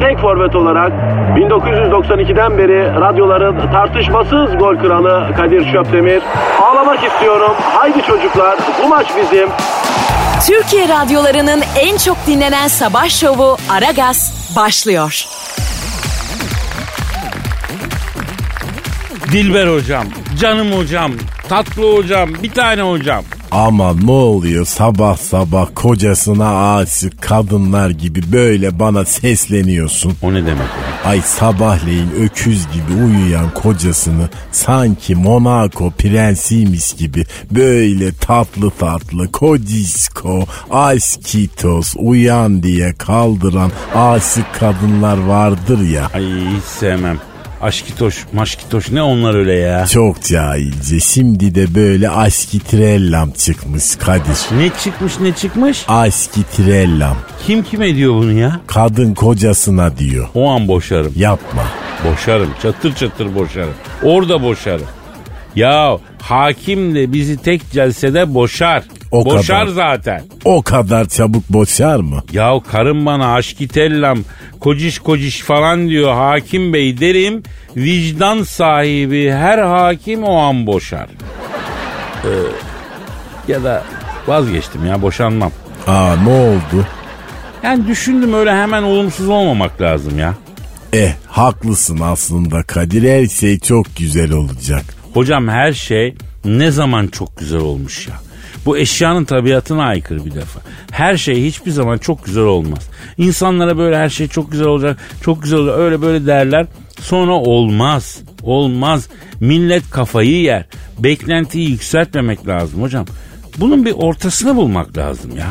tek forvet olarak 1992'den beri radyoların tartışmasız gol kralı Kadir Şöpdemir. Ağlamak istiyorum. Haydi çocuklar bu maç bizim. Türkiye radyolarının en çok dinlenen sabah şovu Aragaz başlıyor. Dilber hocam, canım hocam, tatlı hocam, bir tane hocam. Ama ne oluyor sabah sabah kocasına aşık kadınlar gibi böyle bana sesleniyorsun. O ne demek? Ay sabahleyin öküz gibi uyuyan kocasını sanki Monaco prensiymiş gibi böyle tatlı tatlı kodisko, aşkitos uyan diye kaldıran aşık kadınlar vardır ya. Ay hiç sevmem. Aşkitoş, maşkitoş ne onlar öyle ya? Çok cahilce. Şimdi de böyle aşkitrellam çıkmış Kadir. Ne çıkmış ne çıkmış? Aşkitrellam. Kim kime diyor bunu ya? Kadın kocasına diyor. O an boşarım. Yapma. Boşarım. Çatır çatır boşarım. Orada boşarım. Ya hakim de bizi tek celsede boşar. O boşar kadar. zaten. O kadar çabuk boşar mı? Ya karım bana aşkitellam kociş kociş falan diyor hakim bey derim. Vicdan sahibi her hakim o an boşar. Ee, ya da vazgeçtim ya boşanmam. Aa ne oldu? Yani düşündüm öyle hemen olumsuz olmamak lazım ya. Eh haklısın aslında Kadir her şey çok güzel olacak. Hocam her şey ne zaman çok güzel olmuş ya. Bu eşyanın tabiatına aykırı bir defa. Her şey hiçbir zaman çok güzel olmaz. İnsanlara böyle her şey çok güzel olacak, çok güzel olacak öyle böyle derler. Sonra olmaz. Olmaz. Millet kafayı yer. Beklentiyi yükseltmemek lazım hocam. Bunun bir ortasını bulmak lazım ya.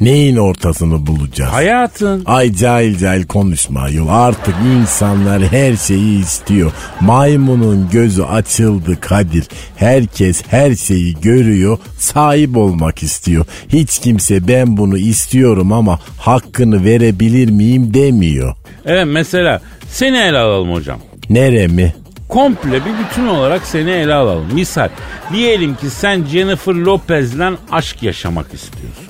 Neyin ortasını bulacağız? Hayatın. Ay cahil cahil konuşma yol. Artık insanlar her şeyi istiyor. Maymunun gözü açıldı Kadir. Herkes her şeyi görüyor, sahip olmak istiyor. Hiç kimse ben bunu istiyorum ama hakkını verebilir miyim demiyor. Evet mesela seni ele alalım hocam. Nere mi? komple bir bütün olarak seni ele alalım. Misal diyelim ki sen Jennifer Lopez'le aşk yaşamak istiyorsun.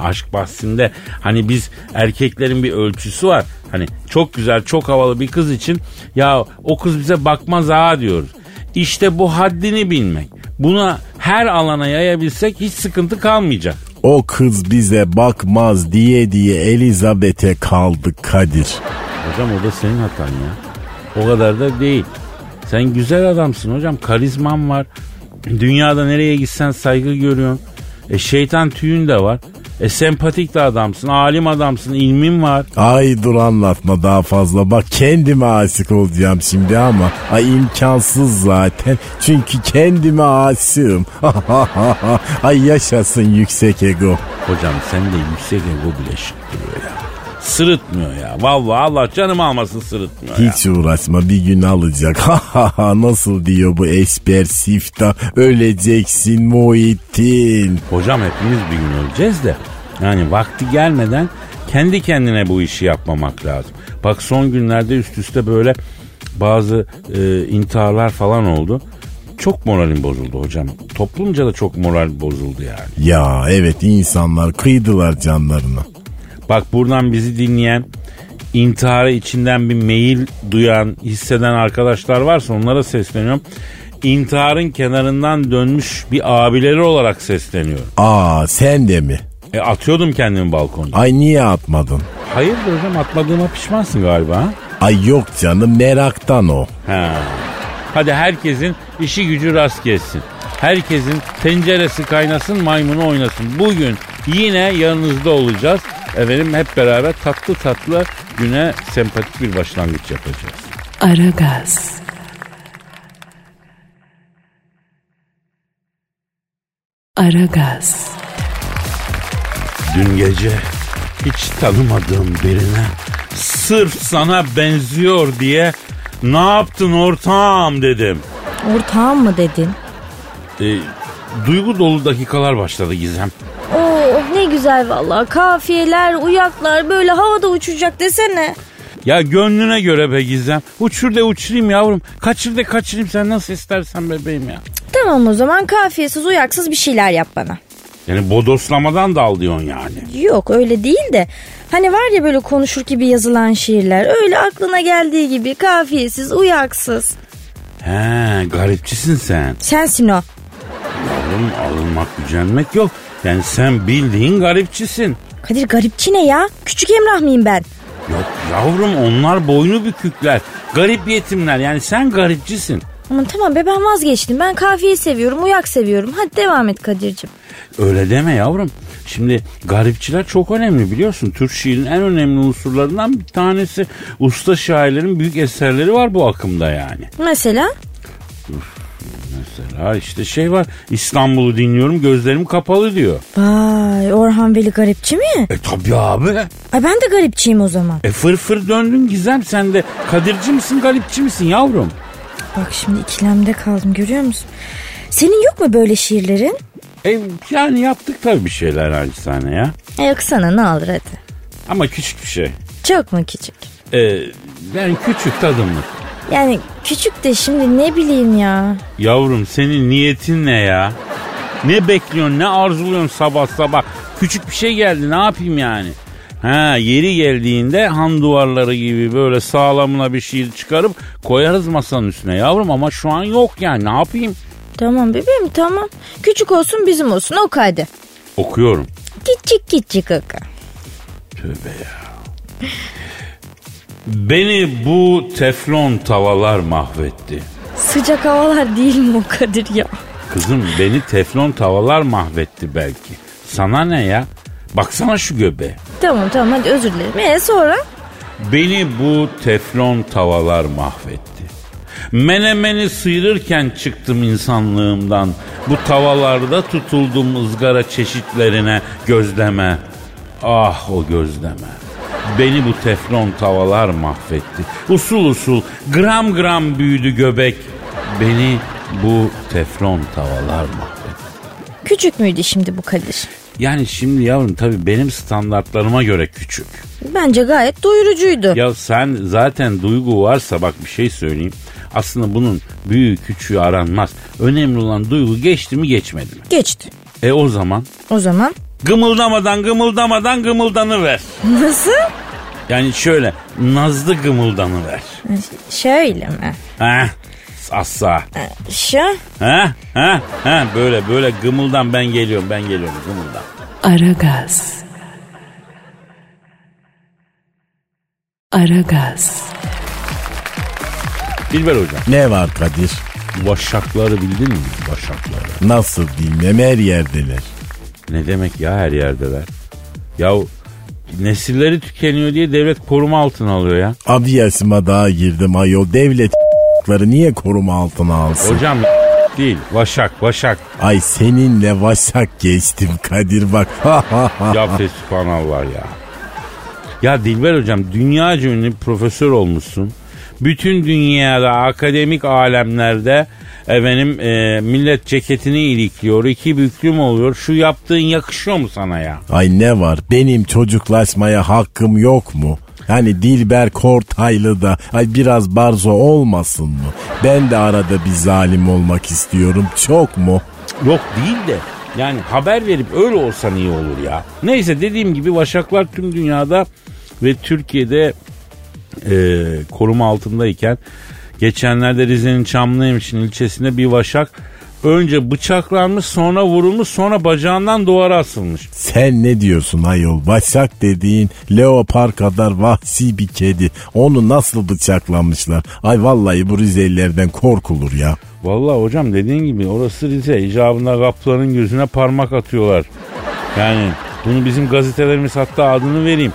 Aşk bahsinde hani biz erkeklerin bir ölçüsü var. Hani çok güzel çok havalı bir kız için ya o kız bize bakmaz ha diyoruz. İşte bu haddini bilmek. Buna her alana yayabilsek hiç sıkıntı kalmayacak. O kız bize bakmaz diye diye Elizabeth'e kaldık Kadir. Hocam o da senin hatan ya. O kadar da değil. Sen güzel adamsın hocam. Karizman var. Dünyada nereye gitsen saygı görüyorsun. E şeytan tüyün de var. E sempatik de adamsın, alim adamsın, ilmin var. Ay dur anlatma daha fazla. Bak kendime aşık olacağım şimdi ama ay imkansız zaten. Çünkü kendime aşığım. ay yaşasın yüksek ego. Hocam sen de yüksek ego bile şık duruyor ya. Sırıtmıyor ya. Vallahi Allah canım almasın sırıtmıyor ya. Hiç uğraşma bir gün alacak. Nasıl diyor bu esper sifta öleceksin Muhittin. Hocam hepimiz bir gün öleceğiz de yani vakti gelmeden kendi kendine bu işi yapmamak lazım. Bak son günlerde üst üste böyle bazı e, intiharlar falan oldu. Çok moralim bozuldu hocam. Toplumca da çok moral bozuldu yani. Ya evet insanlar kıydılar canlarını. Bak buradan bizi dinleyen intihara içinden bir meyil duyan, hisseden arkadaşlar varsa onlara sesleniyorum. İntiharın kenarından dönmüş bir abileri olarak sesleniyorum. Aa sen de mi? E atıyordum kendimi balkonda. Ay niye atmadın? Hayırdır hocam atmadığıma pişmansın galiba? Ay yok canım meraktan o. Ha. Hadi herkesin işi gücü rast gelsin. Herkesin tenceresi kaynasın maymunu oynasın. Bugün yine yanınızda olacağız. Efendim hep beraber tatlı tatlı güne sempatik bir başlangıç yapacağız. Aragaz. Aragaz. Dün gece hiç tanımadığım birine sırf sana benziyor diye ne yaptın ortağım dedim. Ortağım mı dedin? E, duygu dolu dakikalar başladı Gizem. Güzel vallahi kafiyeler, uyaklar böyle havada uçacak desene. Ya gönlüne göre be Gizem. Uçur de uçurayım yavrum. Kaçır de kaçırayım sen nasıl istersen bebeğim ya. Tamam o zaman kafiyesiz uyaksız bir şeyler yap bana. Yani bodoslamadan da al diyorsun yani. Yok öyle değil de hani var ya böyle konuşur gibi yazılan şiirler öyle aklına geldiği gibi kafiyesiz uyaksız. He garipçisin sen. Sensin o. Yavrum alınmak gücenmek yok. Yani sen bildiğin garipçisin. Kadir garipçi ne ya? Küçük Emrah mıyım ben? Yok yavrum onlar boynu bükükler. Garip yetimler yani sen garipçisin. Aman tamam be ben vazgeçtim. Ben kafiyeyi seviyorum, uyak seviyorum. Hadi devam et Kadir'cim. Öyle deme yavrum. Şimdi garipçiler çok önemli biliyorsun. Türk şiirin en önemli unsurlarından bir tanesi. Usta şairlerin büyük eserleri var bu akımda yani. Mesela? Mesela işte şey var İstanbul'u dinliyorum gözlerim kapalı diyor. Vay Orhan Veli garipçi mi? E tabi abi. Ay ben de garipçiyim o zaman. E fır fır döndün Gizem sen de Kadirci misin garipçi misin yavrum? Bak şimdi ikilemde kaldım görüyor musun? Senin yok mu böyle şiirlerin? E yani yaptık tabii bir şeyler acizane ya. E yok sana ne olur hadi. Ama küçük bir şey. Çok mu küçük? E, yani küçük tadımlık. Yani küçük de şimdi ne bileyim ya. Yavrum senin niyetin ne ya? Ne bekliyorsun ne arzuluyorsun sabah sabah? Küçük bir şey geldi ne yapayım yani? Ha yeri geldiğinde han duvarları gibi böyle sağlamına bir şiir çıkarıp koyarız masanın üstüne yavrum ama şu an yok yani ne yapayım? Tamam bebeğim tamam. Küçük olsun bizim olsun o hadi. Okuyorum. Küçük küçük oku. Tövbe ya. Beni bu teflon tavalar mahvetti. Sıcak havalar değil mi o Kadir ya? Kızım beni teflon tavalar mahvetti belki. Sana ne ya? Baksana şu göbeğe. Tamam tamam hadi özür dilerim. E sonra? Beni bu teflon tavalar mahvetti. Menemeni sıyırırken çıktım insanlığımdan. Bu tavallarda tutuldum ızgara çeşitlerine gözleme. Ah o gözleme. Beni bu teflon tavalar mahvetti. Usul usul gram gram büyüdü göbek. Beni bu teflon tavalar mahvetti. Küçük müydü şimdi bu Kadir? Yani şimdi yavrum tabii benim standartlarıma göre küçük. Bence gayet doyurucuydu. Ya sen zaten duygu varsa bak bir şey söyleyeyim. Aslında bunun büyüğü küçüğü aranmaz. Önemli olan duygu geçti mi geçmedi mi? Geçti. E o zaman O zaman gımıldamadan gımıldamadan gımıldanı ver. nasıl? Yani şöyle nazlı gımıldanı ver. Şöyle mi? Ha? Assa. Şu. Ha? Ha? Ha? Böyle böyle gımıldan ben geliyorum ben geliyorum gımıldan. Aragaz. Aragaz. Dilber hocam Ne var Kadir? vaşakları bildin mi? Vaşakları. Nasıl bilmem her yerdeler. Ne demek ya her yerdeler? Ya nesilleri tükeniyor diye devlet koruma altına alıyor ya. Abi yaşıma daha girdim ayol. Devlet niye koruma altına alsın? Hocam değil vaşak vaşak. Ay seninle vaşak geçtim Kadir bak. Ya fesubhanallah ya. Ya Dilber hocam dünyaca ünlü profesör olmuşsun. Bütün dünyada akademik alemlerde efendim e, millet ceketini ilikliyor. iki büklüm oluyor. Şu yaptığın yakışıyor mu sana ya? Ay ne var benim çocuklaşmaya hakkım yok mu? Hani Dilber Kortaylı da ay biraz barzo olmasın mı? Ben de arada bir zalim olmak istiyorum. Çok mu? Yok değil de yani haber verip öyle olsan iyi olur ya. Neyse dediğim gibi vaşaklar tüm dünyada ve Türkiye'de e, koruma altındayken geçenlerde Rize'nin Çamlıhemşin ilçesinde bir vaşak önce bıçaklanmış sonra vurulmuş sonra bacağından duvara asılmış. Sen ne diyorsun ayol? Vaşak dediğin leopar kadar vahsi bir kedi. Onu nasıl bıçaklamışlar? Ay vallahi bu Rizelilerden korkulur ya. Vallahi hocam dediğin gibi orası Rize. İcabında kapıların gözüne parmak atıyorlar. Yani bunu bizim gazetelerimiz hatta adını vereyim.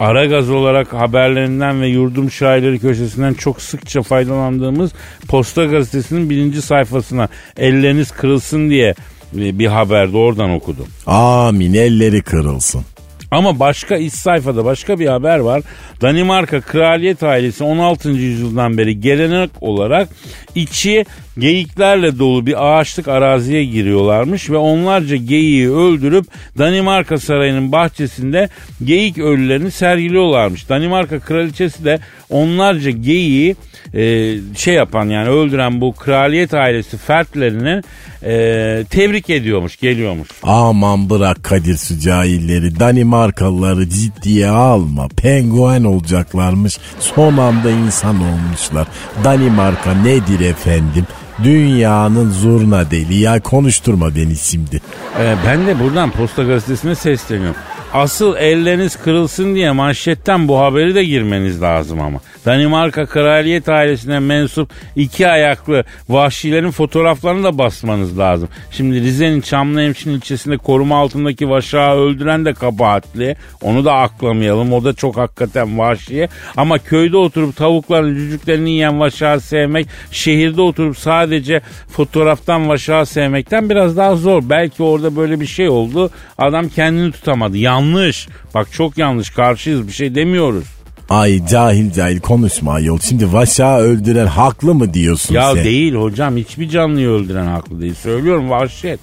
Ara gaz olarak haberlerinden ve yurdum şairleri köşesinden çok sıkça faydalandığımız Posta Gazetesi'nin birinci sayfasına elleriniz kırılsın diye bir bir haberde oradan okudum. Amin elleri kırılsın. Ama başka iç sayfada başka bir haber var. Danimarka kraliyet ailesi 16. yüzyıldan beri gelenek olarak içi geyiklerle dolu bir ağaçlık araziye giriyorlarmış ve onlarca geyiği öldürüp Danimarka sarayının bahçesinde geyik ölülerini sergiliyorlarmış. Danimarka kraliçesi de onlarca geyiği e, şey yapan yani öldüren bu kraliyet ailesi fertlerini e, tebrik ediyormuş, geliyormuş. Aman bırak Kadir su cahilleri. Danimarkalıları ciddiye alma. Penguen olacaklarmış. Son anda insan olmuşlar. Danimarka nedir efendim? Dünyanın zurna deli ya konuşturma beni şimdi. Ee, ben de buradan Posta Gazetesi'ne sesleniyorum. Asıl elleriniz kırılsın diye manşetten bu haberi de girmeniz lazım ama. Danimarka kraliyet ailesine mensup iki ayaklı vahşilerin fotoğraflarını da basmanız lazım. Şimdi Rize'nin Çamlıhemşin ilçesinde koruma altındaki vaşağı öldüren de kabahatli. Onu da aklamayalım. O da çok hakikaten vahşi. Ama köyde oturup tavukların cücüklerini yiyen vaşağı sevmek, şehirde oturup sadece fotoğraftan vaşağı sevmekten biraz daha zor. Belki orada böyle bir şey oldu. Adam kendini tutamadı. Yanlış. Bak çok yanlış. Karşıyız bir şey demiyoruz. Ay cahil cahil konuşma ayol. Şimdi vaşağı öldüren haklı mı diyorsun Ya sen? değil hocam hiçbir canlıyı öldüren haklı değil. Söylüyorum vahşet.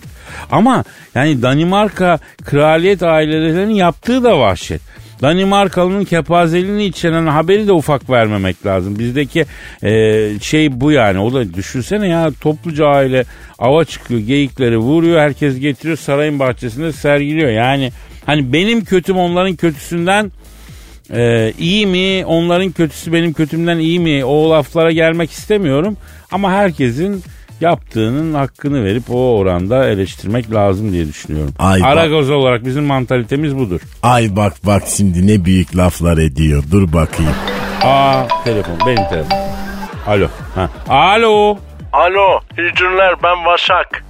Ama yani Danimarka kraliyet ailelerinin yaptığı da vahşet. Danimarkalı'nın kepazeliğini içeren haberi de ufak vermemek lazım. Bizdeki e, şey bu yani. O da düşünsene ya topluca aile ava çıkıyor geyikleri vuruyor. Herkes getiriyor sarayın bahçesinde sergiliyor. Yani hani benim kötüm onların kötüsünden ee, iyi mi onların kötüsü benim kötümden iyi mi o laflara gelmek istemiyorum ama herkesin yaptığının hakkını verip o oranda eleştirmek lazım diye düşünüyorum. Ay bak- Aragaz olarak bizim mantalitemiz budur. Ay bak bak şimdi ne büyük laflar ediyor. Dur bakayım. Aa telefon benim telefon. Alo. Ha. Alo. Alo, iyi günler ben Vaşak.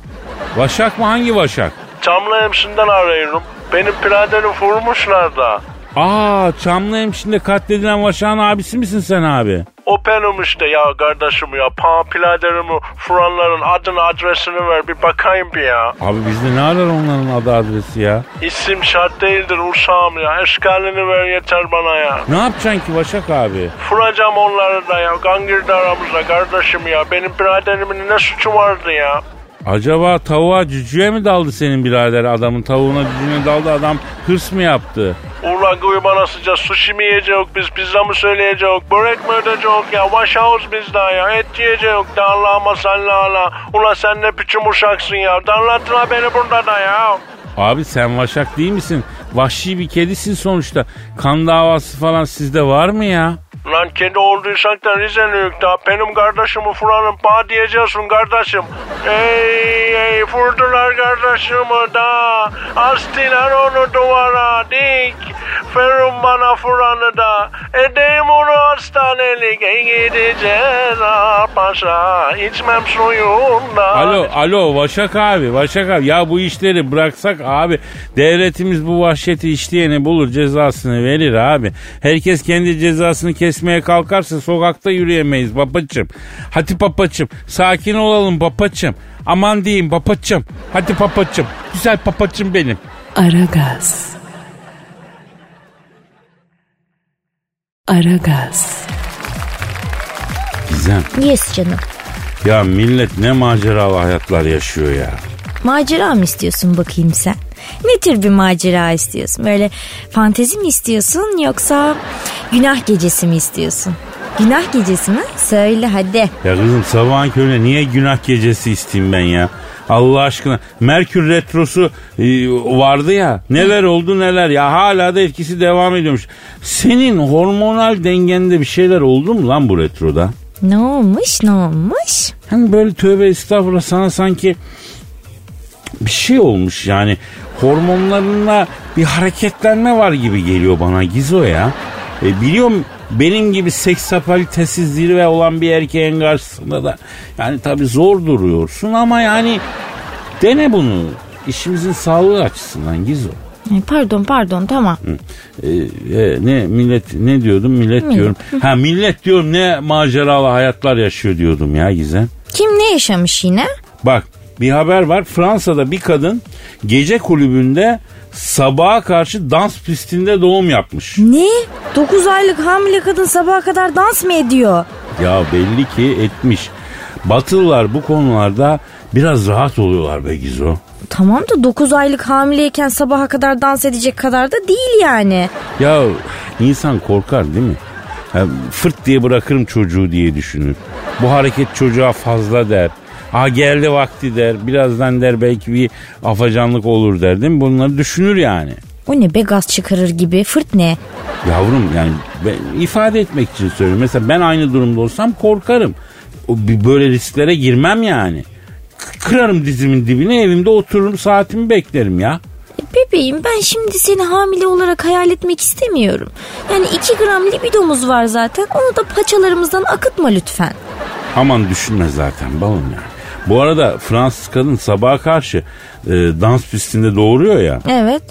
Vaşak mı hangi Vaşak? Çamlı Hemşin'den arıyorum. Benim piraderim vurmuşlar da. Aa Çamlı Hemşin'de katledilen Vaşak'ın abisi misin sen abi? O benim işte ya kardeşim ya. Pa piraderimi vuranların adını adresini ver bir bakayım bir ya. Abi bizde ne arar onların adı adresi ya? İsim şart değildir Uşağım ya. Eşkalini ver yeter bana ya. Ne yapacaksın ki Vaşak abi? Vuracağım onları da ya. Gangirdi aramızda kardeşim ya. Benim biraderimin ne suçu vardı ya? Acaba tavuğa cücüğe mi daldı senin birader adamın tavuğuna cücüğüne daldı adam hırs mı yaptı? Ulan koyu bana sıcak sushi mi yiyecek biz pizza mı söyleyecek börek mi ödeyecek ya Vaşağız biz daha ya et yiyecek de Allah'ıma salli ala Ulan sen ne biçim uşaksın ya darlattılar beni burada da ya Abi sen vaşak değil misin? Vahşi bir kedisin sonuçta. Kan davası falan sizde var mı ya? Lan kedi olduysak da Rizeliyik da benim kardeşimi vuranın bana diyeceksin kardeşim. Ey ey vurdular kardeşimi da. Astılar onu duvara dik. Ferun bana vuranı da. Edeyim onu hastanelik. Gideceğiz ah paşa. İçmem suyundan. Alo alo Vaşak abi Vaşak abi. Ya bu işleri bıraksak abi devletimiz bu vahşeti işleyeni bulur cezasını verir abi. Herkes kendi cezasını kesmeye kalkarsa sokakta yürüyemeyiz babacım. Hadi papacım sakin olalım babacım. Aman diyeyim papacım. Hadi papacım. Güzel papacım benim. Aragaz. Aragaz. Gizem Yes canım. ya millet ne maceralı hayatlar yaşıyor ya. Macera mı istiyorsun bakayım sen? Ne tür bir macera istiyorsun? Böyle fantezi mi istiyorsun yoksa günah gecesi mi istiyorsun? Günah gecesi mi? Söyle hadi. Ya kızım sabahın körüne niye günah gecesi isteyeyim ben ya? Allah aşkına Merkür Retrosu e, vardı ya neler oldu neler ya hala da etkisi devam ediyormuş. Senin hormonal dengende bir şeyler oldu mu lan bu retroda? Ne olmuş ne olmuş? Hani böyle tövbe estağfurullah sana sanki bir şey olmuş yani hormonlarında bir hareketlenme var gibi geliyor bana Gizo ya. E, biliyorum benim gibi seksapalitesiz zirve olan bir erkeğin karşısında da yani tabii zor duruyorsun ama yani dene bunu işimizin sağlığı açısından Gizo. Ay, Pardon pardon tamam. E, e, ne millet ne diyordum millet diyorum. Ha millet diyorum ne maceralı hayatlar yaşıyor diyordum ya Gizem. Kim ne yaşamış yine? Bak bir haber var. Fransa'da bir kadın gece kulübünde sabaha karşı dans pistinde doğum yapmış. Ne? 9 aylık hamile kadın sabaha kadar dans mı ediyor? Ya belli ki etmiş. Batılılar bu konularda biraz rahat oluyorlar be Gizo. Tamam da 9 aylık hamileyken sabaha kadar dans edecek kadar da değil yani. Ya insan korkar değil mi? Ha, fırt diye bırakırım çocuğu diye düşünür. Bu hareket çocuğa fazla der. Ha geldi vakti der. Birazdan der belki bir afacanlık olur der değil mi? Bunları düşünür yani. O ne be gaz çıkarır gibi fırt ne? Yavrum yani ifade etmek için söylüyorum. Mesela ben aynı durumda olsam korkarım. O, bir böyle risklere girmem yani. Kırarım dizimin dibine evimde otururum saatimi beklerim ya. E, Bebeğim ben şimdi seni hamile olarak hayal etmek istemiyorum. Yani 2 gram libidomuz var zaten onu da paçalarımızdan akıtma lütfen. Aman düşünme zaten balım yani. Bu arada Fransız kadın sabaha karşı e, dans pistinde doğuruyor ya. Evet.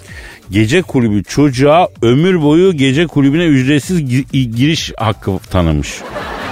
Gece kulübü çocuğa ömür boyu gece kulübüne ücretsiz gi- giriş hakkı tanımış.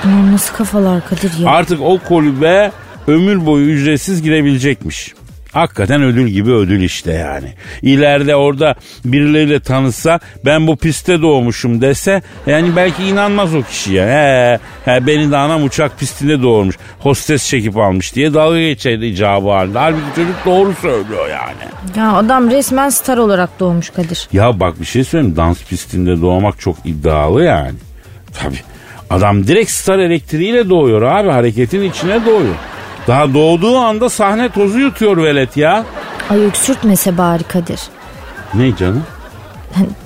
Bunlar nasıl kafalar Kadir ya? Artık o kulübe ömür boyu ücretsiz girebilecekmiş. Hakikaten ödül gibi ödül işte yani. İleride orada birileriyle tanışsa ben bu pistte doğmuşum dese yani belki inanmaz o kişiye. He, he beni de anam uçak pistinde doğurmuş. Hostes çekip almış diye dalga geçerdi icabı halinde. Halbuki çocuk doğru söylüyor yani. Ya adam resmen star olarak doğmuş Kadir. Ya bak bir şey söyleyeyim dans pistinde doğmak çok iddialı yani. Tabi adam direkt star elektriğiyle doğuyor abi hareketin içine doğuyor. Daha doğduğu anda sahne tozu yutuyor velet ya. Ay öksürtmese bari Kadir. Ne canım?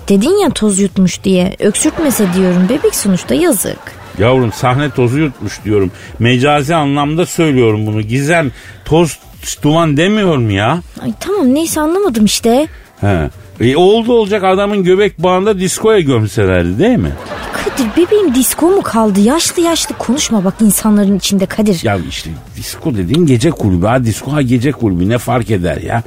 Dedin ya toz yutmuş diye. Öksürtmese diyorum bebek sonuçta yazık. Yavrum sahne tozu yutmuş diyorum. Mecazi anlamda söylüyorum bunu. Gizem toz duman demiyorum ya. Ay tamam neyse anlamadım işte. He. E, oldu olacak adamın göbek bağında diskoya gömselerdi değil mi? Kadir bebeğim disko mu kaldı? Yaşlı yaşlı konuşma bak insanların içinde Kadir. Ya işte disko dediğin gece kulübü. Ha disko ha gece kulübü ne fark eder ya?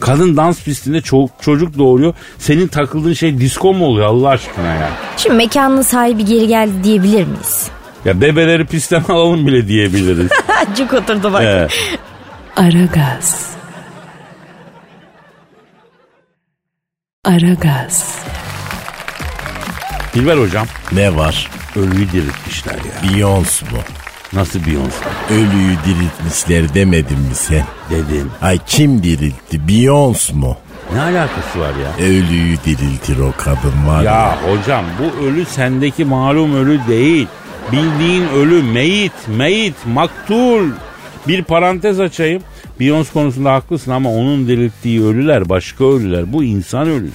Kadın dans pistinde ço- çocuk doğuruyor. Senin takıldığın şey disko mu oluyor Allah aşkına ya? Şimdi mekanın sahibi geri geldi diyebilir miyiz? Ya bebeleri pistten alalım bile diyebiliriz. Cuk oturdu bak. He. Aragaz. Aragaz. Dilber hocam Ne var? ölüyü diriltmişler ya. Beyoncé bu. Nasıl Beyoncé? Ölüyü diriltmişler demedin mi sen? Dedim. Ay kim diriltti? Beyoncé mu? Ne alakası var ya? Ölüyü diriltir o kadın var ya. Ya hocam bu ölü sendeki malum ölü değil. Bildiğin ölü meyit, meyit, maktul. Bir parantez açayım. Beyoncé konusunda haklısın ama onun dirilttiği ölüler başka ölüler. Bu insan ölüsü.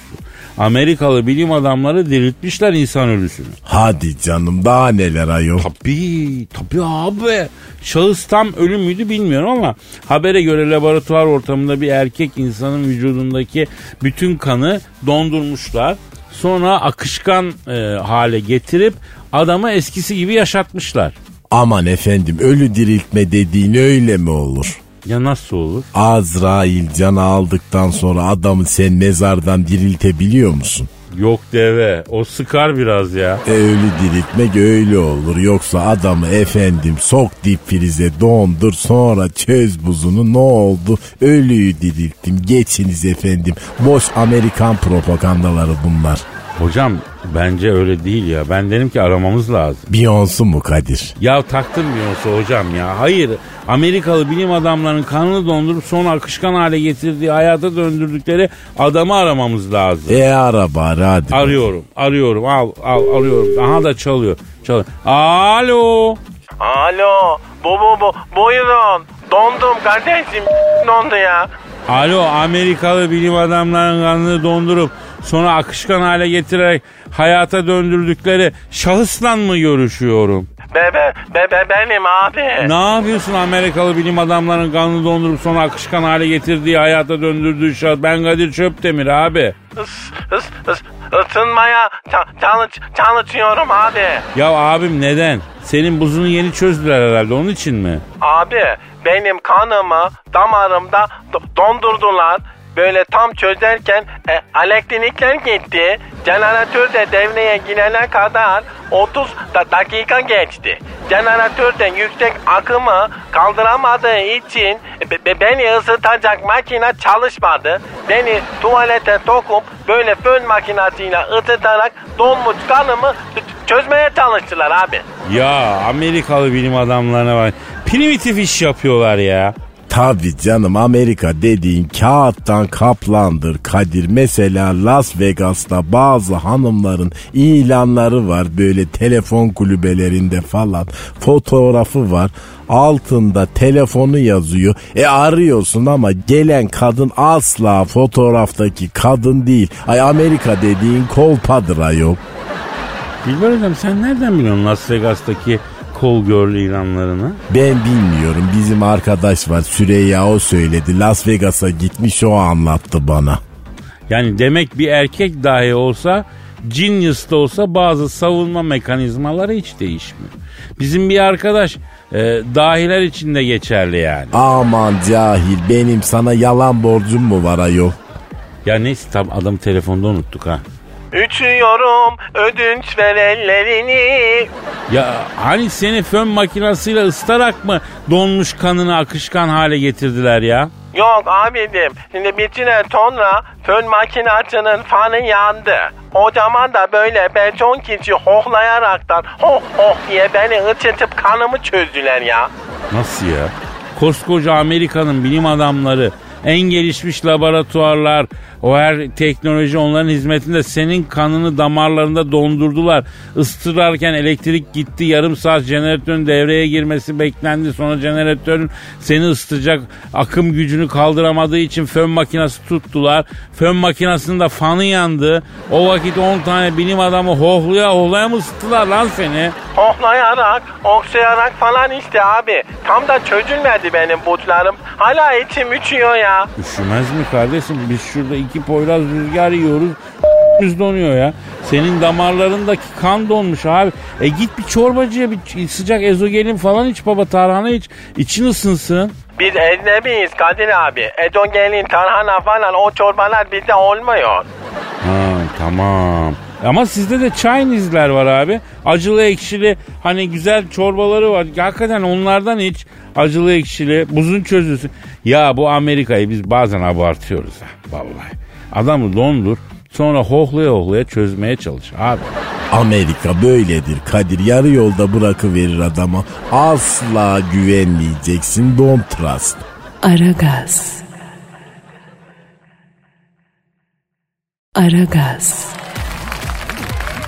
Amerikalı bilim adamları diriltmişler insan ölüsünü. Hadi canım daha neler ayol. Tabii, tabii abi. Şahıs tam ölü müydü bilmiyorum ama habere göre laboratuvar ortamında bir erkek insanın vücudundaki bütün kanı dondurmuşlar. Sonra akışkan e, hale getirip adamı eskisi gibi yaşatmışlar. Aman efendim ölü diriltme dediğin öyle mi olur? Ya nasıl olur? Azrail canı aldıktan sonra adamı sen mezardan diriltebiliyor musun? Yok deve. O sıkar biraz ya. E ölü diriltmek öyle olur. Yoksa adamı efendim sok dip frize dondur sonra çöz buzunu ne oldu? Ölüyü dirilttim. Geçiniz efendim. Boş Amerikan propagandaları bunlar. Hocam bence öyle değil ya. Ben dedim ki aramamız lazım. Beyoncé mu Kadir? Ya taktım Beyoncé hocam ya. Hayır Amerikalı bilim adamlarının kanını dondurup sonra akışkan hale getirdiği hayata döndürdükleri adamı aramamız lazım. E ara bari hadi. Arıyorum arıyorum al al arıyorum. Aha da çalıyor. çalıyor. Alo. Alo. Bu bu bu. Buyurun. Dondum kardeşim. Dondu ya. Alo Amerikalı bilim adamlarının kanını dondurup sonra akışkan hale getirerek hayata döndürdükleri şahısla mı görüşüyorum? Be, be, be, be benim abi. Ne yapıyorsun Amerikalı bilim adamlarının kanını dondurup sonra akışkan hale getirdiği hayata döndürdüğü şahıs? Ben Kadir Çöptemir abi. Is, is, is, ısınmaya ça- çalış, çalışıyorum abi. Ya abim neden? Senin buzunu yeni çözdüler herhalde onun için mi? Abi benim kanımı damarımda do- dondurdular. Böyle tam çözerken e, elektrikler gitti. Jeneratör de devreye girene kadar 30 da- dakika geçti. Jeneratörden yüksek akımı kaldıramadığı için be- be- beni ısıtacak makine çalışmadı. Beni tuvalete sokup böyle fön makinesiyle ısıtarak donmuş kanımı çözmeye çalıştılar abi. Ya Amerikalı bilim adamlarına bak. Primitif iş yapıyorlar ya. Tabii canım Amerika dediğin kağıttan kaplandır Kadir. Mesela Las Vegas'ta bazı hanımların ilanları var böyle telefon kulübelerinde falan. Fotoğrafı var. Altında telefonu yazıyor. E arıyorsun ama gelen kadın asla fotoğraftaki kadın değil. Ay Amerika dediğin kolpadır ayol. Dilber hocam sen nereden biliyorsun Las Vegas'taki kol girl ilanlarını? Ben bilmiyorum bizim arkadaş var Süreyya o söyledi. Las Vegas'a gitmiş o anlattı bana. Yani demek bir erkek dahi olsa Genius da olsa bazı savunma mekanizmaları hiç değişmiyor. Bizim bir arkadaş e, dahiler için de geçerli yani. Aman cahil benim sana yalan borcum mu var ayol? Ya neyse tam adam telefonda unuttuk ha. Üçüyorum ödünç ver ellerini. Ya hani seni fön makinasıyla ısıtarak mı donmuş kanını akışkan hale getirdiler ya? Yok abicim şimdi bir süre sonra fön makinasının fanı yandı. O zaman da böyle beton kişi hohlayaraktan hoh hoh diye beni ıçıtıp kanımı çözdüler ya. Nasıl ya? Koskoca Amerika'nın bilim adamları, en gelişmiş laboratuvarlar, o her teknoloji onların hizmetinde senin kanını damarlarında dondurdular. Istırarken elektrik gitti. Yarım saat jeneratörün devreye girmesi beklendi. Sonra jeneratörün seni ısıtacak akım gücünü kaldıramadığı için fön makinesi tuttular. Fön makinesinin de fanı yandı. O vakit 10 tane bilim adamı hohlaya hohlaya mı ısıttılar lan seni? Hohlayarak, okşayarak falan işte abi. Tam da çözülmedi benim butlarım. Hala içim üşüyor ya. Üşümez mi kardeşim? Biz şurada iki poyraz rüzgar yiyoruz. Biz donuyor ya. Senin damarlarındaki kan donmuş abi. E git bir çorbacıya bir sıcak ezogelin falan iç baba tarhana iç. İçin ısınsın. Biz ecnebiyiz Kadir abi. Edogelin, tarhana falan o çorbalar bizde olmuyor. Ha tamam. Ama sizde de Chinese'ler var abi. Acılı ekşili hani güzel çorbaları var. Hakikaten onlardan iç. Acılı ekşili buzun çözüsü. Ya bu Amerika'yı biz bazen abartıyoruz ha vallahi. Adamı dondur sonra hohlaya hohlaya çözmeye çalış abi. Amerika böyledir Kadir yarı yolda bırakıverir adama. Asla güvenmeyeceksin don't trust. Aragaz. Aragaz.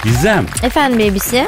Gizem. Efendim babysi?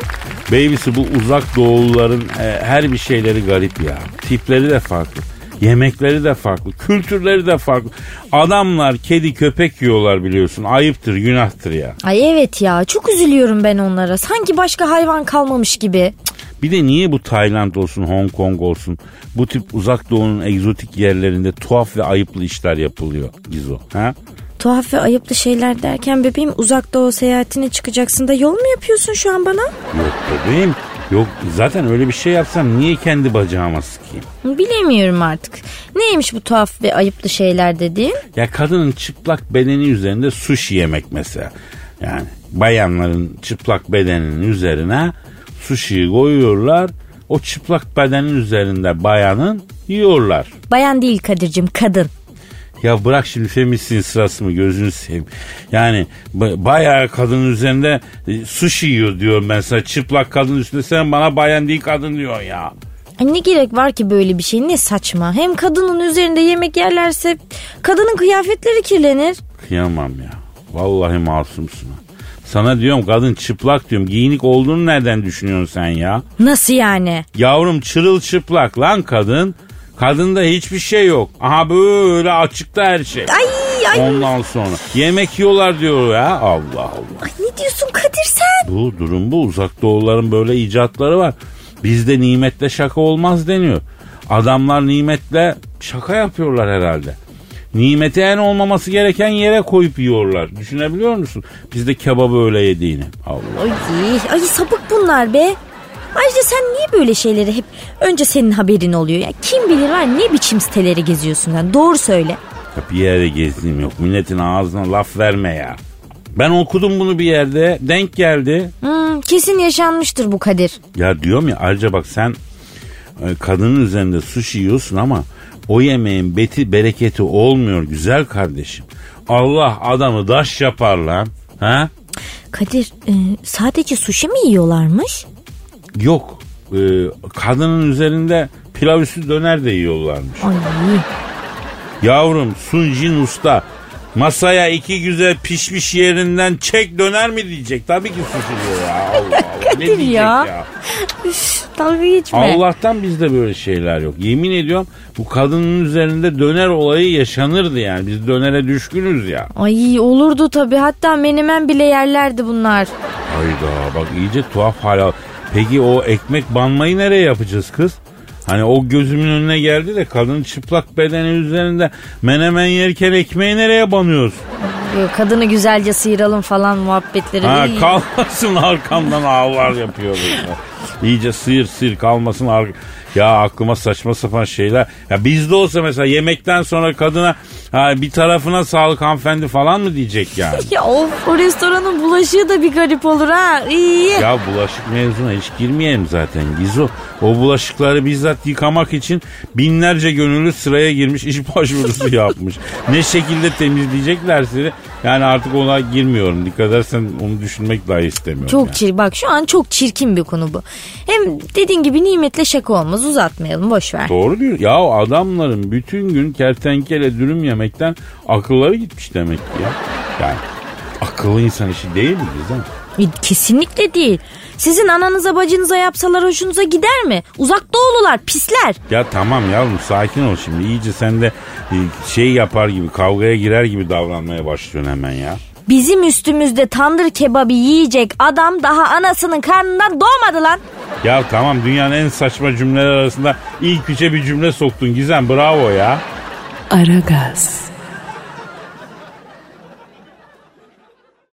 Babysi bu uzak doğuluların e, her bir şeyleri garip ya. Tipleri de farklı. Yemekleri de farklı. Kültürleri de farklı. Adamlar kedi köpek yiyorlar biliyorsun. Ayıptır, günahtır ya. Ay evet ya çok üzülüyorum ben onlara. Sanki başka hayvan kalmamış gibi. Bir de niye bu Tayland olsun, Hong Kong olsun bu tip uzak doğunun egzotik yerlerinde tuhaf ve ayıplı işler yapılıyor Gizo. Ha? Tuhaf ve ayıplı şeyler derken bebeğim uzak doğu seyahatine çıkacaksın da yol mu yapıyorsun şu an bana? Yok bebeğim. Yok zaten öyle bir şey yapsam niye kendi bacağıma sıkayım? Bilemiyorum artık. Neymiş bu tuhaf ve ayıplı şeyler dediğin? Ya kadının çıplak bedeni üzerinde sushi yemek mesela. Yani bayanların çıplak bedeninin üzerine sushi'yi koyuyorlar. O çıplak bedenin üzerinde bayanın yiyorlar. Bayan değil Kadir'cim kadın. Ya bırak şimdi feministin sırası mı gözünü seveyim. Yani ba- bayağı kadının üzerinde e, sushi yiyor diyorum ben sana. Çıplak kadın üstünde sen bana bayan değil kadın diyorsun ya. Ay ne gerek var ki böyle bir şey ne saçma. Hem kadının üzerinde yemek yerlerse kadının kıyafetleri kirlenir. Kıyamam ya. Vallahi masumsun. Sana diyorum kadın çıplak diyorum. Giyinik olduğunu nereden düşünüyorsun sen ya? Nasıl yani? Yavrum çırılçıplak lan kadın. Kadında hiçbir şey yok. Aha böyle açıkta her şey. Ay ay, Ondan sonra yemek yiyorlar diyor ya. Allah Allah. ay ne diyorsun Kadir sen? Bu durum bu. Uzak doğuların böyle icatları var. Bizde nimetle şaka olmaz deniyor. Adamlar nimetle şaka yapıyorlar herhalde. Nimeti en olmaması gereken yere koyup yiyorlar. Düşünebiliyor musun? Bizde kebabı öyle yediğini. Allah. Ay, ay sapık bunlar be. Ayrıca sen niye böyle şeyleri hep önce senin haberin oluyor? Ya kim bilir var ne biçim siteleri geziyorsun sen doğru söyle. Ya bir yere gezdiğim yok. Milletin ağzına laf verme ya. Ben okudum bunu bir yerde. Denk geldi. Hmm, kesin yaşanmıştır bu Kadir. Ya diyorum ya ayrıca bak sen e, kadının üzerinde sushi yiyorsun ama o yemeğin beti bereketi olmuyor güzel kardeşim. Allah adamı daş yapar lan. Ha? Kadir e, sadece sushi mi yiyorlarmış? Yok. e, kadının üzerinde pilav üstü döner de yiyorlarmış. Ay Yavrum Sun Jin Usta masaya iki güzel pişmiş yerinden çek döner mi diyecek? Tabii ki sushi diyor ya. Allah Allah. ne diyecek ya. ya? dalga geçme. Allah'tan bizde böyle şeyler yok. Yemin ediyorum bu kadının üzerinde döner olayı yaşanırdı yani. Biz dönere düşkünüz ya. Ay olurdu tabii hatta menemen bile yerlerdi bunlar. Hayda bak iyice tuhaf hala. Peki o ekmek banmayı nereye yapacağız kız? Hani o gözümün önüne geldi de kadın çıplak bedeni üzerinde menemen yerken ekmeği nereye banıyoruz? Kadını güzelce sıyıralım falan muhabbetleri. Ha kalmasın arkamdan ağlar yapıyor böyle. İyice sıyır sıyır kalmasın ar- ya aklıma saçma sapan şeyler. Ya bizde olsa mesela yemekten sonra kadına ha, bir tarafına sağlık hanımefendi falan mı diyecek yani? Ya of o restoranın bulaşığı da bir garip olur ha. İyi. Ya bulaşık mevzuna hiç girmeyelim zaten Gizo. O bulaşıkları bizzat yıkamak için binlerce gönüllü sıraya girmiş iş başvurusu yapmış. ne şekilde temizleyeceklerse yani artık ona girmiyorum. Dikkat edersen onu düşünmek dahi istemiyorum. Çok yani. çir bak şu an çok çirkin bir konu bu. Hem dediğin gibi nimetle şaka olmaz uzatmayalım boş ver. Doğru diyor. Ya adamların bütün gün kertenkele dürüm yemekten akılları gitmiş demek ki ya. Yani akıllı insan işi değil mi Gizem? E, Kesinlikle değil. Sizin ananıza bacınıza yapsalar hoşunuza gider mi? Uzak doğulular pisler. Ya tamam yavrum sakin ol şimdi. İyice sen de e, şey yapar gibi kavgaya girer gibi davranmaya başlıyorsun hemen ya. Bizim üstümüzde tandır kebabı yiyecek adam daha anasının karnından doğmadı lan. Ya tamam dünyanın en saçma cümleler arasında ilk üçe bir cümle soktun Gizem bravo ya. Aragaz.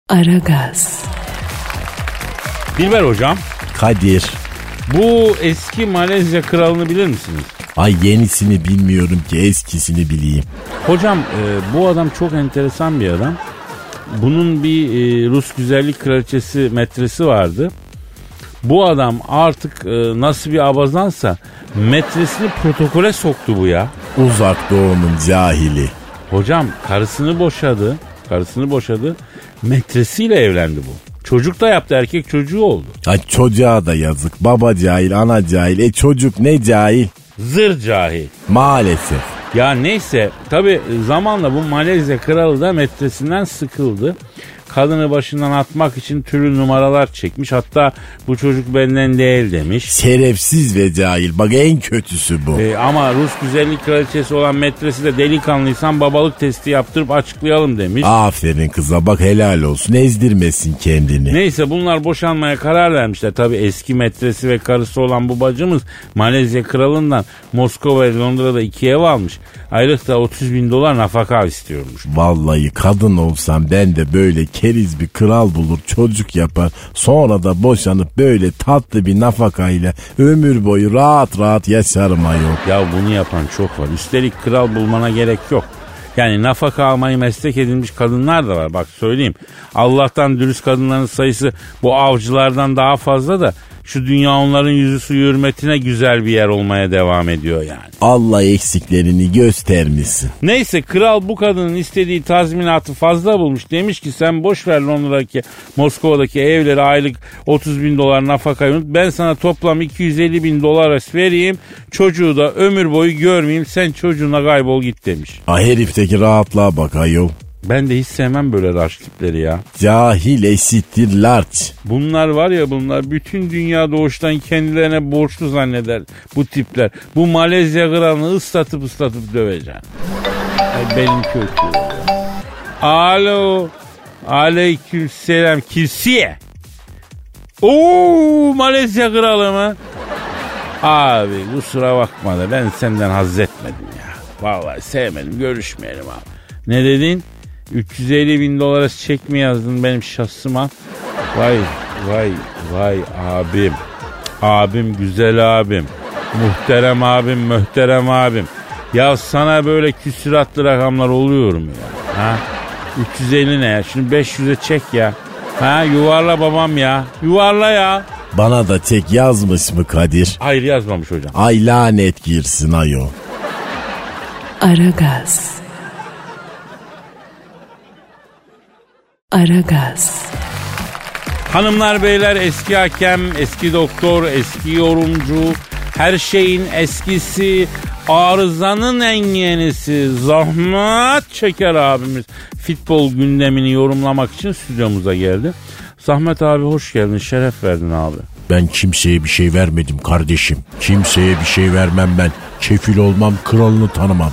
Aragaz. Dilber hocam Kadir. bu eski Malezya kralını bilir misiniz? Ay yenisini bilmiyorum ki eskisini bileyim. Hocam e, bu adam çok enteresan bir adam. Bunun bir e, Rus güzellik kraliçesi metresi vardı. Bu adam artık e, nasıl bir abazansa metresini protokole soktu bu ya. Uzak doğunun cahili. Hocam karısını boşadı. Karısını boşadı. Metresiyle evlendi bu. Çocuk da yaptı erkek çocuğu oldu. Ay çocuğa da yazık. Baba cahil, ana cahil. E çocuk ne cahil? Zır cahil. Maalesef. Ya neyse tabi zamanla bu Malezya kralı da metresinden sıkıldı. Kadını başından atmak için türlü numaralar çekmiş. Hatta bu çocuk benden değil demiş. Şerefsiz ve cahil. Bak en kötüsü bu. Ee, ama Rus güzellik kraliçesi olan metresi de delikanlıysan babalık testi yaptırıp açıklayalım demiş. Aferin kıza bak helal olsun. Ezdirmesin kendini. Neyse bunlar boşanmaya karar vermişler. Tabi eski metresi ve karısı olan bu bacımız Malezya kralından Moskova ve Londra'da iki ev almış. Aylıkta 30 bin dolar nafaka istiyormuş. Vallahi kadın olsam ben de böyle keriz bir kral bulur çocuk yapar. Sonra da boşanıp böyle tatlı bir nafakayla ömür boyu rahat rahat yaşarım ayol. Ya bunu yapan çok var. Üstelik kral bulmana gerek yok. Yani nafaka almayı meslek edinmiş kadınlar da var. Bak söyleyeyim. Allah'tan dürüst kadınların sayısı bu avcılardan daha fazla da şu dünya onların yüzü suyu hürmetine güzel bir yer olmaya devam ediyor yani. Allah eksiklerini göstermişsin. Neyse kral bu kadının istediği tazminatı fazla bulmuş. Demiş ki sen boş ver Londra'daki Moskova'daki evleri aylık 30 bin dolar nafakayı unut. Ben sana toplam 250 bin dolar vereyim. Çocuğu da ömür boyu görmeyeyim. Sen çocuğuna kaybol git demiş. Ah herifteki rahatlığa bak ayol. Ben de hiç sevmem böyle raş tipleri ya. Cahil eşittir large. Bunlar var ya bunlar bütün dünya doğuştan kendilerine borçlu zanneder bu tipler. Bu Malezya kralını ıslatıp ıslatıp döveceğim. Ay benim kötü. Alo. Aleyküm selam. Kirsiye. Oo Malezya kralı mı? Abi kusura bakma da ben senden haz etmedim ya. Vallahi sevmedim görüşmeyelim abi. Ne dedin? 350 bin dolara çek mi yazdın benim şahsıma? Vay vay vay abim. Abim güzel abim. Muhterem abim mühterem abim. Ya sana böyle küsuratlı rakamlar oluyorum ya. Ha? 350 ne ya? Şunu 500'e çek ya. Ha yuvarla babam ya. Yuvarla ya. Bana da tek yazmış mı Kadir? Hayır yazmamış hocam. Ay lanet girsin ayo. Aragaz. Aragaz. Hanımlar beyler eski hakem, eski doktor, eski yorumcu, her şeyin eskisi, arızanın en yenisi, zahmet çeker abimiz. Futbol gündemini yorumlamak için stüdyomuza geldi. Zahmet abi hoş geldin, şeref verdin abi. Ben kimseye bir şey vermedim kardeşim. Kimseye bir şey vermem ben. Kefil olmam, kralını tanımam.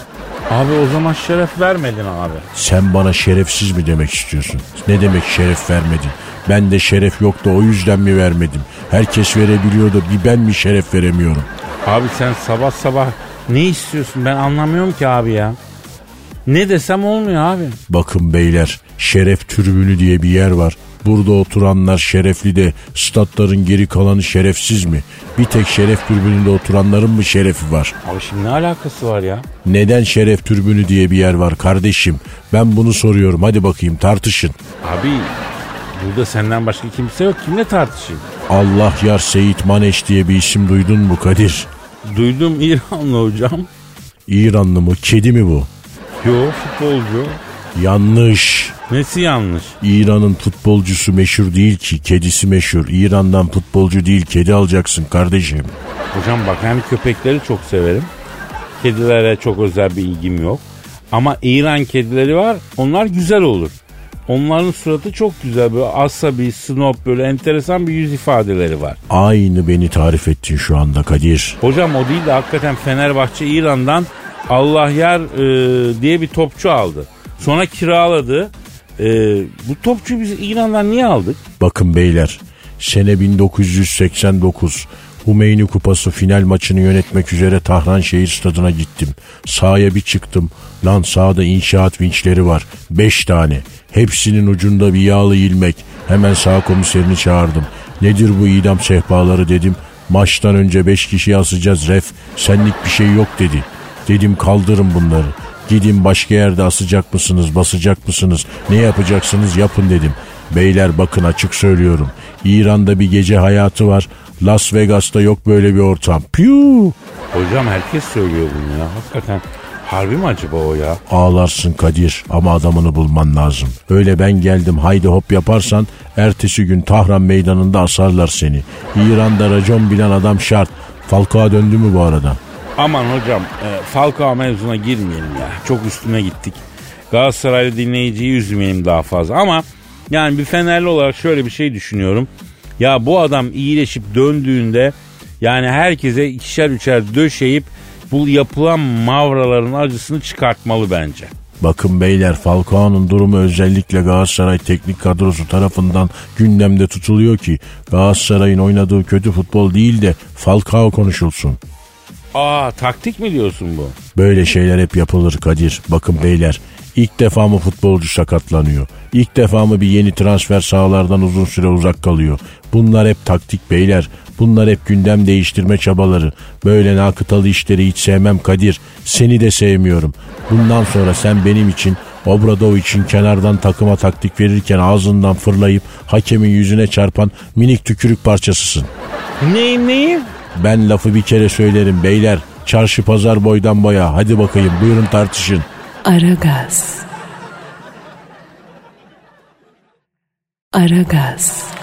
Abi o zaman şeref vermedin abi. Sen bana şerefsiz mi demek istiyorsun? Ne demek şeref vermedin? Ben de şeref yoktu o yüzden mi vermedim? Herkes verebiliyor da bir ben mi şeref veremiyorum? Abi sen sabah sabah ne istiyorsun ben anlamıyorum ki abi ya. Ne desem olmuyor abi. Bakın beyler şeref tribünü diye bir yer var. Burada oturanlar şerefli de statların geri kalanı şerefsiz mi? Bir tek şeref tribününde oturanların mı şerefi var? Abi şimdi ne alakası var ya? Neden şeref tribünü diye bir yer var kardeşim? Ben bunu soruyorum hadi bakayım tartışın. Abi burada senden başka kimse yok. Kimle tartışayım? Allah yar Seyit Maneş diye bir isim duydun mu Kadir? Duydum İranlı hocam. İranlı mı kedi mi bu? Yo futbolcu. Yanlış. Nesi yanlış? İran'ın futbolcusu meşhur değil ki kedisi meşhur. İran'dan futbolcu değil kedi alacaksın kardeşim. Hocam bak yani köpekleri çok severim. Kedilere çok özel bir ilgim yok. Ama İran kedileri var. Onlar güzel olur. Onların suratı çok güzel. Böyle asabi, snob böyle enteresan bir yüz ifadeleri var. Aynı beni tarif ettin şu anda Kadir. Hocam o değil de hakikaten Fenerbahçe İran'dan Allah yar e, diye bir topçu aldı. Sonra kiraladı. E, bu topçuyu biz İran'dan niye aldık? Bakın beyler sene 1989 Humeyni Kupası final maçını yönetmek üzere Tahran Şehir Stadı'na gittim. Sahaya bir çıktım. Lan sahada inşaat vinçleri var. Beş tane. Hepsinin ucunda bir yağlı ilmek. Hemen sağ komiserini çağırdım. Nedir bu idam sehpaları dedim. Maçtan önce beş kişi asacağız ref. Senlik bir şey yok dedi. Dedim kaldırın bunları. Gidin başka yerde asacak mısınız, basacak mısınız, ne yapacaksınız yapın dedim. Beyler bakın açık söylüyorum. İran'da bir gece hayatı var. Las Vegas'ta yok böyle bir ortam. Piu! Hocam herkes söylüyor bunu ya. Hakikaten harbi mi acaba o ya? Ağlarsın Kadir ama adamını bulman lazım. Öyle ben geldim haydi hop yaparsan ertesi gün Tahran meydanında asarlar seni. İran'da racon bilen adam şart. Falcao döndü mü bu arada? Aman hocam e, Falcao mevzuna girmeyelim ya. Çok üstüne gittik. Galatasaraylı dinleyiciyi üzmeyelim daha fazla. Ama yani bir Fenerli olarak şöyle bir şey düşünüyorum. Ya bu adam iyileşip döndüğünde yani herkese ikişer üçer döşeyip bu yapılan mavraların acısını çıkartmalı bence. Bakın beyler Falcao'nun durumu özellikle Galatasaray teknik kadrosu tarafından gündemde tutuluyor ki Galatasaray'ın oynadığı kötü futbol değil de Falcao konuşulsun. Aa taktik mi diyorsun bu? Böyle şeyler hep yapılır Kadir. Bakın beyler ilk defa mı futbolcu sakatlanıyor? İlk defa mı bir yeni transfer sahalardan uzun süre uzak kalıyor? Bunlar hep taktik beyler. Bunlar hep gündem değiştirme çabaları. Böyle nakıtalı işleri hiç sevmem Kadir. Seni de sevmiyorum. Bundan sonra sen benim için Obradov için kenardan takıma taktik verirken ağzından fırlayıp hakemin yüzüne çarpan minik tükürük parçasısın. Neyim neyim? Ben lafı bir kere söylerim beyler. Çarşı pazar boydan boya. Hadi bakayım buyurun tartışın. Aragaz. Aragaz.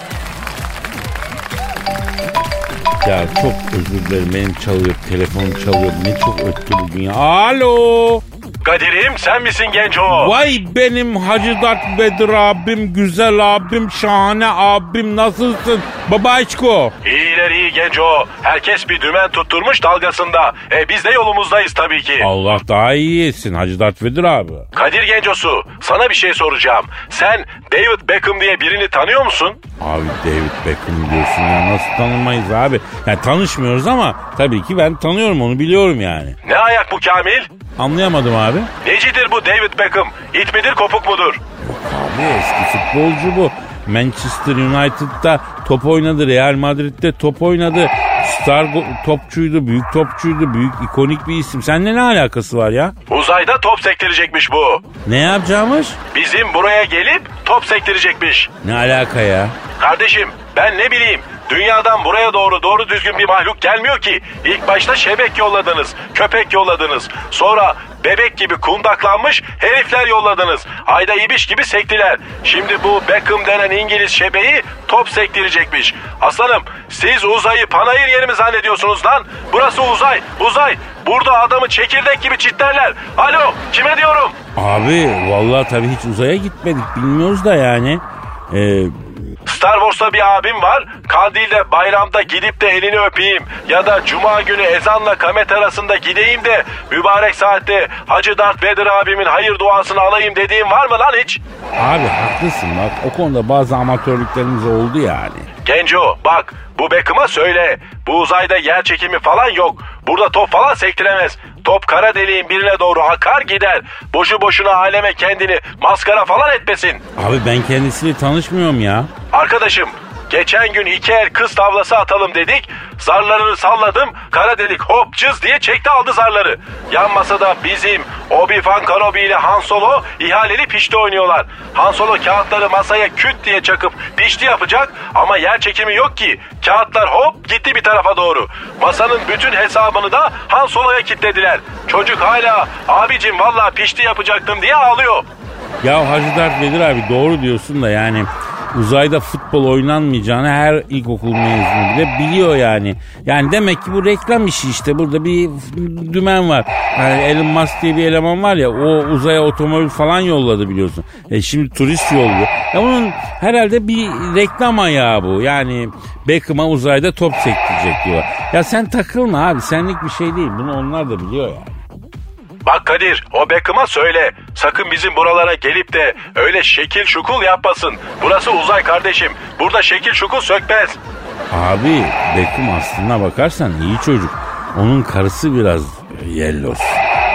Ya çok özür dilerim benim çalıyor telefonum çalıyor ne çok öttü bugün ya. Alo. Kadir'im sen misin genco? Vay benim Hacı Dert Bedir abim, güzel abim, şahane abim nasılsın? Babaçko. İyiler iyi genco. Herkes bir dümen tutturmuş dalgasında. E biz de yolumuzdayız tabii ki. Allah daha iyi etsin Hacı Dert abi. Kadir gencosu sana bir şey soracağım. Sen David Beckham diye birini tanıyor musun? Abi David Beckham diyorsun ya nasıl tanımayız abi? Yani tanışmıyoruz ama tabii ki ben tanıyorum onu biliyorum yani. Ne ayak bu Kamil? Anlayamadım abi. Necidir bu David Beckham? İt midir kopuk mudur? Abi eski futbolcu bu. Manchester United'da top oynadı. Real Madrid'de top oynadı. star topçuydu, büyük topçuydu, büyük ikonik bir isim. Seninle ne alakası var ya? Uzayda top sektirecekmiş bu. Ne yapacağımış? Bizim buraya gelip top sektirecekmiş. Ne alaka ya? Kardeşim ben ne bileyim dünyadan buraya doğru doğru düzgün bir mahluk gelmiyor ki. İlk başta şebek yolladınız, köpek yolladınız. Sonra bebek gibi kundaklanmış herifler yolladınız. Ayda ibiş gibi sektiler. Şimdi bu Beckham denen İngiliz şebeği top sektirecekmiş. Aslanım siz uzayı panayır yeri mi zannediyorsunuz lan? Burası uzay, uzay. Burada adamı çekirdek gibi çitlerler. Alo kime diyorum? Abi vallahi tabii hiç uzaya gitmedik bilmiyoruz da yani. Ee, Star Wars'ta bir abim var. Kandil'de bayramda gidip de elini öpeyim. Ya da cuma günü ezanla kamet arasında gideyim de mübarek saatte Hacı Dert Vedir abimin hayır duasını alayım dediğim var mı lan hiç? abi haklısın bak o konuda bazı amatörlüklerimiz oldu yani. Genco bak bu Beckham'a söyle. Bu uzayda yer çekimi falan yok. Burada top falan sektiremez. Top kara deliğin birine doğru akar gider. Boşu boşuna aleme kendini maskara falan etmesin. Abi ben kendisiyle tanışmıyorum ya. Arkadaşım geçen gün iki el kız tavlası atalım dedik. Zarlarını salladım. Kara delik hop cız diye çekti aldı zarları. Yan masada bizim Obi-Wan Kenobi ile Han Solo ihaleli pişti oynuyorlar. Han Solo kağıtları masaya küt diye çakıp pişti yapacak ama yer çekimi yok ki. Kağıtlar hop gitti bir tarafa doğru. Masanın bütün hesabını da Han Solo'ya kilitlediler. Çocuk hala abicim valla pişti yapacaktım diye ağlıyor. Ya Hacı Dert Vedir abi doğru diyorsun da yani uzayda futbol oynanmayacağını her ilkokul mezunu bile biliyor yani. Yani demek ki bu reklam işi işte burada bir dümen var. Yani Elon Musk diye bir eleman var ya o uzaya otomobil falan yolladı biliyorsun. E şimdi turist yolluyor. Ya bunun herhalde bir reklam ayağı bu. Yani Beckham'a uzayda top sektirecek diyorlar. Ya sen takılma abi senlik bir şey değil. Bunu onlar da biliyor yani. Bak Kadir o Beckham'a söyle. Sakın bizim buralara gelip de öyle şekil şukul yapmasın. Burası uzay kardeşim. Burada şekil şukul sökmez. Abi Beckham aslına bakarsan iyi çocuk. Onun karısı biraz yellos.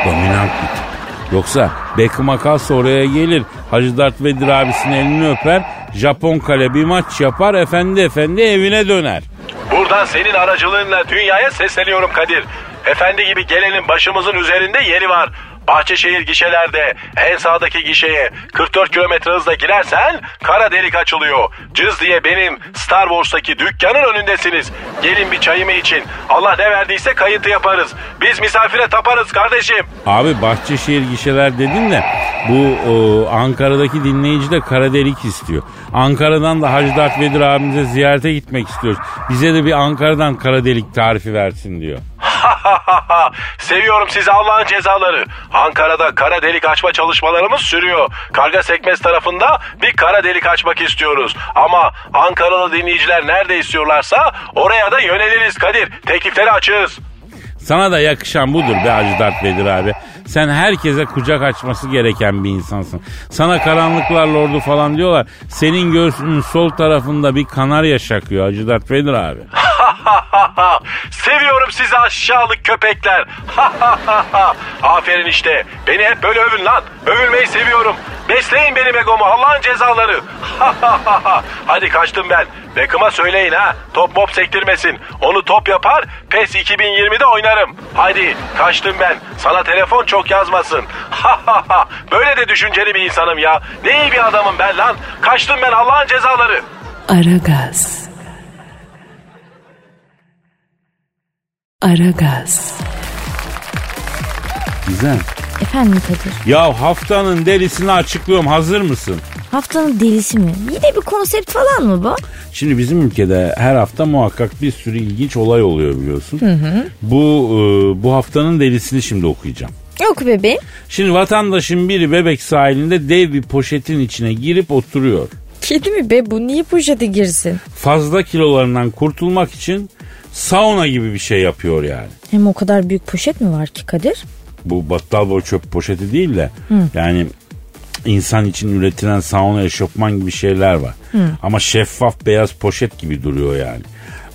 Dominant bir tip. Yoksa Beckham'a kalsa oraya gelir. Hacı Dert Vedir abisinin elini öper. Japon kale bir maç yapar. Efendi efendi evine döner. Buradan senin aracılığınla dünyaya sesleniyorum Kadir. Efendi gibi gelenin başımızın üzerinde yeri var. Bahçeşehir gişelerde en sağdaki gişeye 44 kilometre hızla girersen kara delik açılıyor. Cız diye benim Star Wars'taki dükkanın önündesiniz. Gelin bir çayımı için. Allah ne verdiyse kayıntı yaparız. Biz misafire taparız kardeşim. Abi Bahçeşehir gişeler dedin de bu o, Ankara'daki dinleyici de kara delik istiyor. Ankara'dan da Hacı Dert Vedir abimize ziyarete gitmek istiyoruz. Bize de bir Ankara'dan kara delik tarifi versin diyor. Seviyorum sizi Allah'ın cezaları. Ankara'da kara delik açma çalışmalarımız sürüyor. Karga Sekmez tarafında bir kara delik açmak istiyoruz. Ama Ankaralı dinleyiciler nerede istiyorlarsa oraya da yöneliriz Kadir. Teklifleri açığız. Sana da yakışan budur be Hacı Dert Vedir abi. Sen herkese kucak açması gereken bir insansın. Sana karanlıklar lordu falan diyorlar. Senin göğsünün sol tarafında bir kanarya şakıyor Hacı Dert Vedir abi. Seviyorum sizi aşağılık köpekler. Aferin işte. Beni hep böyle övün lan. Övülmeyi seviyorum. Besleyin benim egomu Allah'ın cezaları. Hadi kaçtım ben. Beckham'a söyleyin ha. Top mop sektirmesin. Onu top yapar. PES 2020'de oynarım. Hadi kaçtım ben. Sana telefon çok yazmasın. böyle de düşünceli bir insanım ya. Ne iyi bir adamım ben lan. Kaçtım ben Allah'ın cezaları. Aragaz. Aragaz. Güzel. Efendim Kadir. Ya haftanın delisini açıklıyorum hazır mısın? Haftanın delisi mi? Yine bir konsept falan mı bu? Şimdi bizim ülkede her hafta muhakkak bir sürü ilginç olay oluyor biliyorsun. Bu e, bu haftanın delisini şimdi okuyacağım. Yok bebeğim. Şimdi vatandaşın biri bebek sahilinde dev bir poşetin içine girip oturuyor. Kedi mi be bu? Niye poşete girsin? Fazla kilolarından kurtulmak için sauna gibi bir şey yapıyor yani. Hem o kadar büyük poşet mi var ki Kadir? Bu battal boy çöp poşeti değil de yani insan için üretilen sauna eşofman gibi şeyler var. Ama şeffaf beyaz poşet gibi duruyor yani.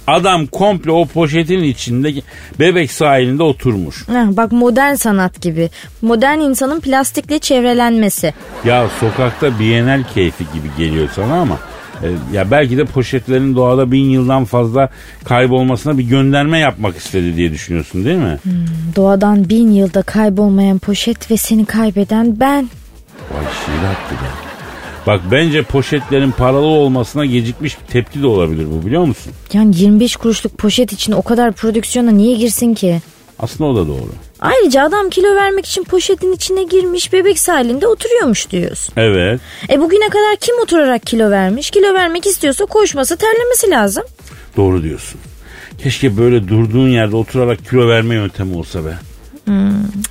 Adam komple o poşetin içinde bebek sahilinde oturmuş. Heh, bak modern sanat gibi. Modern insanın plastikle çevrelenmesi. Ya sokakta Bienal keyfi gibi geliyor sana ama E, ya belki de poşetlerin doğada bin yıldan fazla kaybolmasına bir gönderme yapmak istedi diye düşünüyorsun değil mi? Doğadan bin yılda kaybolmayan poşet ve seni kaybeden ben. Vay şiir attı be. Bak bence poşetlerin paralı olmasına gecikmiş bir tepki de olabilir bu biliyor musun? Yani 25 kuruşluk poşet için o kadar prodüksiyona niye girsin ki? Aslında o da doğru. Ayrıca adam kilo vermek için poşetin içine girmiş bebek halinde oturuyormuş diyorsun. Evet. E bugüne kadar kim oturarak kilo vermiş? Kilo vermek istiyorsa koşması terlemesi lazım. Doğru diyorsun. Keşke böyle durduğun yerde oturarak kilo verme yöntemi olsa be.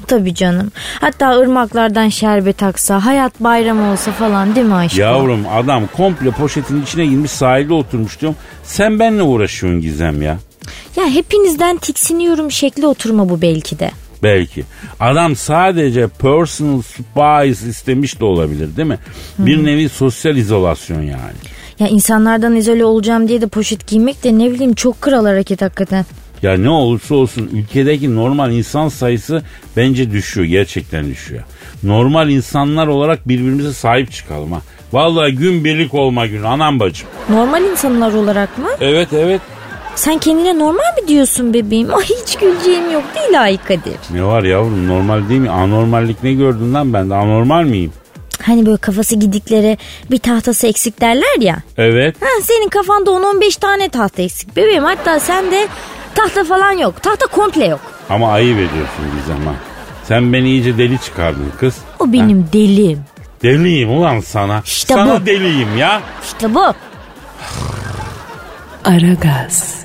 Tabii canım. Hatta ırmaklardan şerbet aksa, hayat bayramı olsa falan değil mi aşkım? Yavrum adam komple poşetin içine girmiş sahilde oturmuş diyorum. Sen benimle uğraşıyorsun Gizem ya. Ya hepinizden tiksiniyorum şekli oturma bu belki de. Belki. Adam sadece personal space istemiş de olabilir değil mi? Bir nevi sosyal izolasyon yani. Ya insanlardan izole olacağım diye de poşet giymek de ne bileyim çok kral hareket hakikaten. Ya ne olursa olsun ülkedeki normal insan sayısı bence düşüyor. Gerçekten düşüyor. Normal insanlar olarak birbirimize sahip çıkalım ha. Vallahi gün birlik olma günü anam bacım. Normal insanlar olarak mı? Evet evet. Sen kendine normal mi diyorsun bebeğim? Ay hiç güleceğim yok değil ay Kadir. Ne var yavrum normal değil mi? Anormallik ne gördün lan ben de anormal miyim? Hani böyle kafası gidiklere bir tahtası eksik derler ya. Evet. Ha, senin kafanda 10-15 tane tahta eksik bebeğim. Hatta sende tahta falan yok. Tahta komple yok. Ama ayıp ediyorsun Gizem ha. Sen beni iyice deli çıkardın kız. O benim delim. Deliyim ulan sana. İşte sana bu. deliyim ya. İşte bu. Aragaz.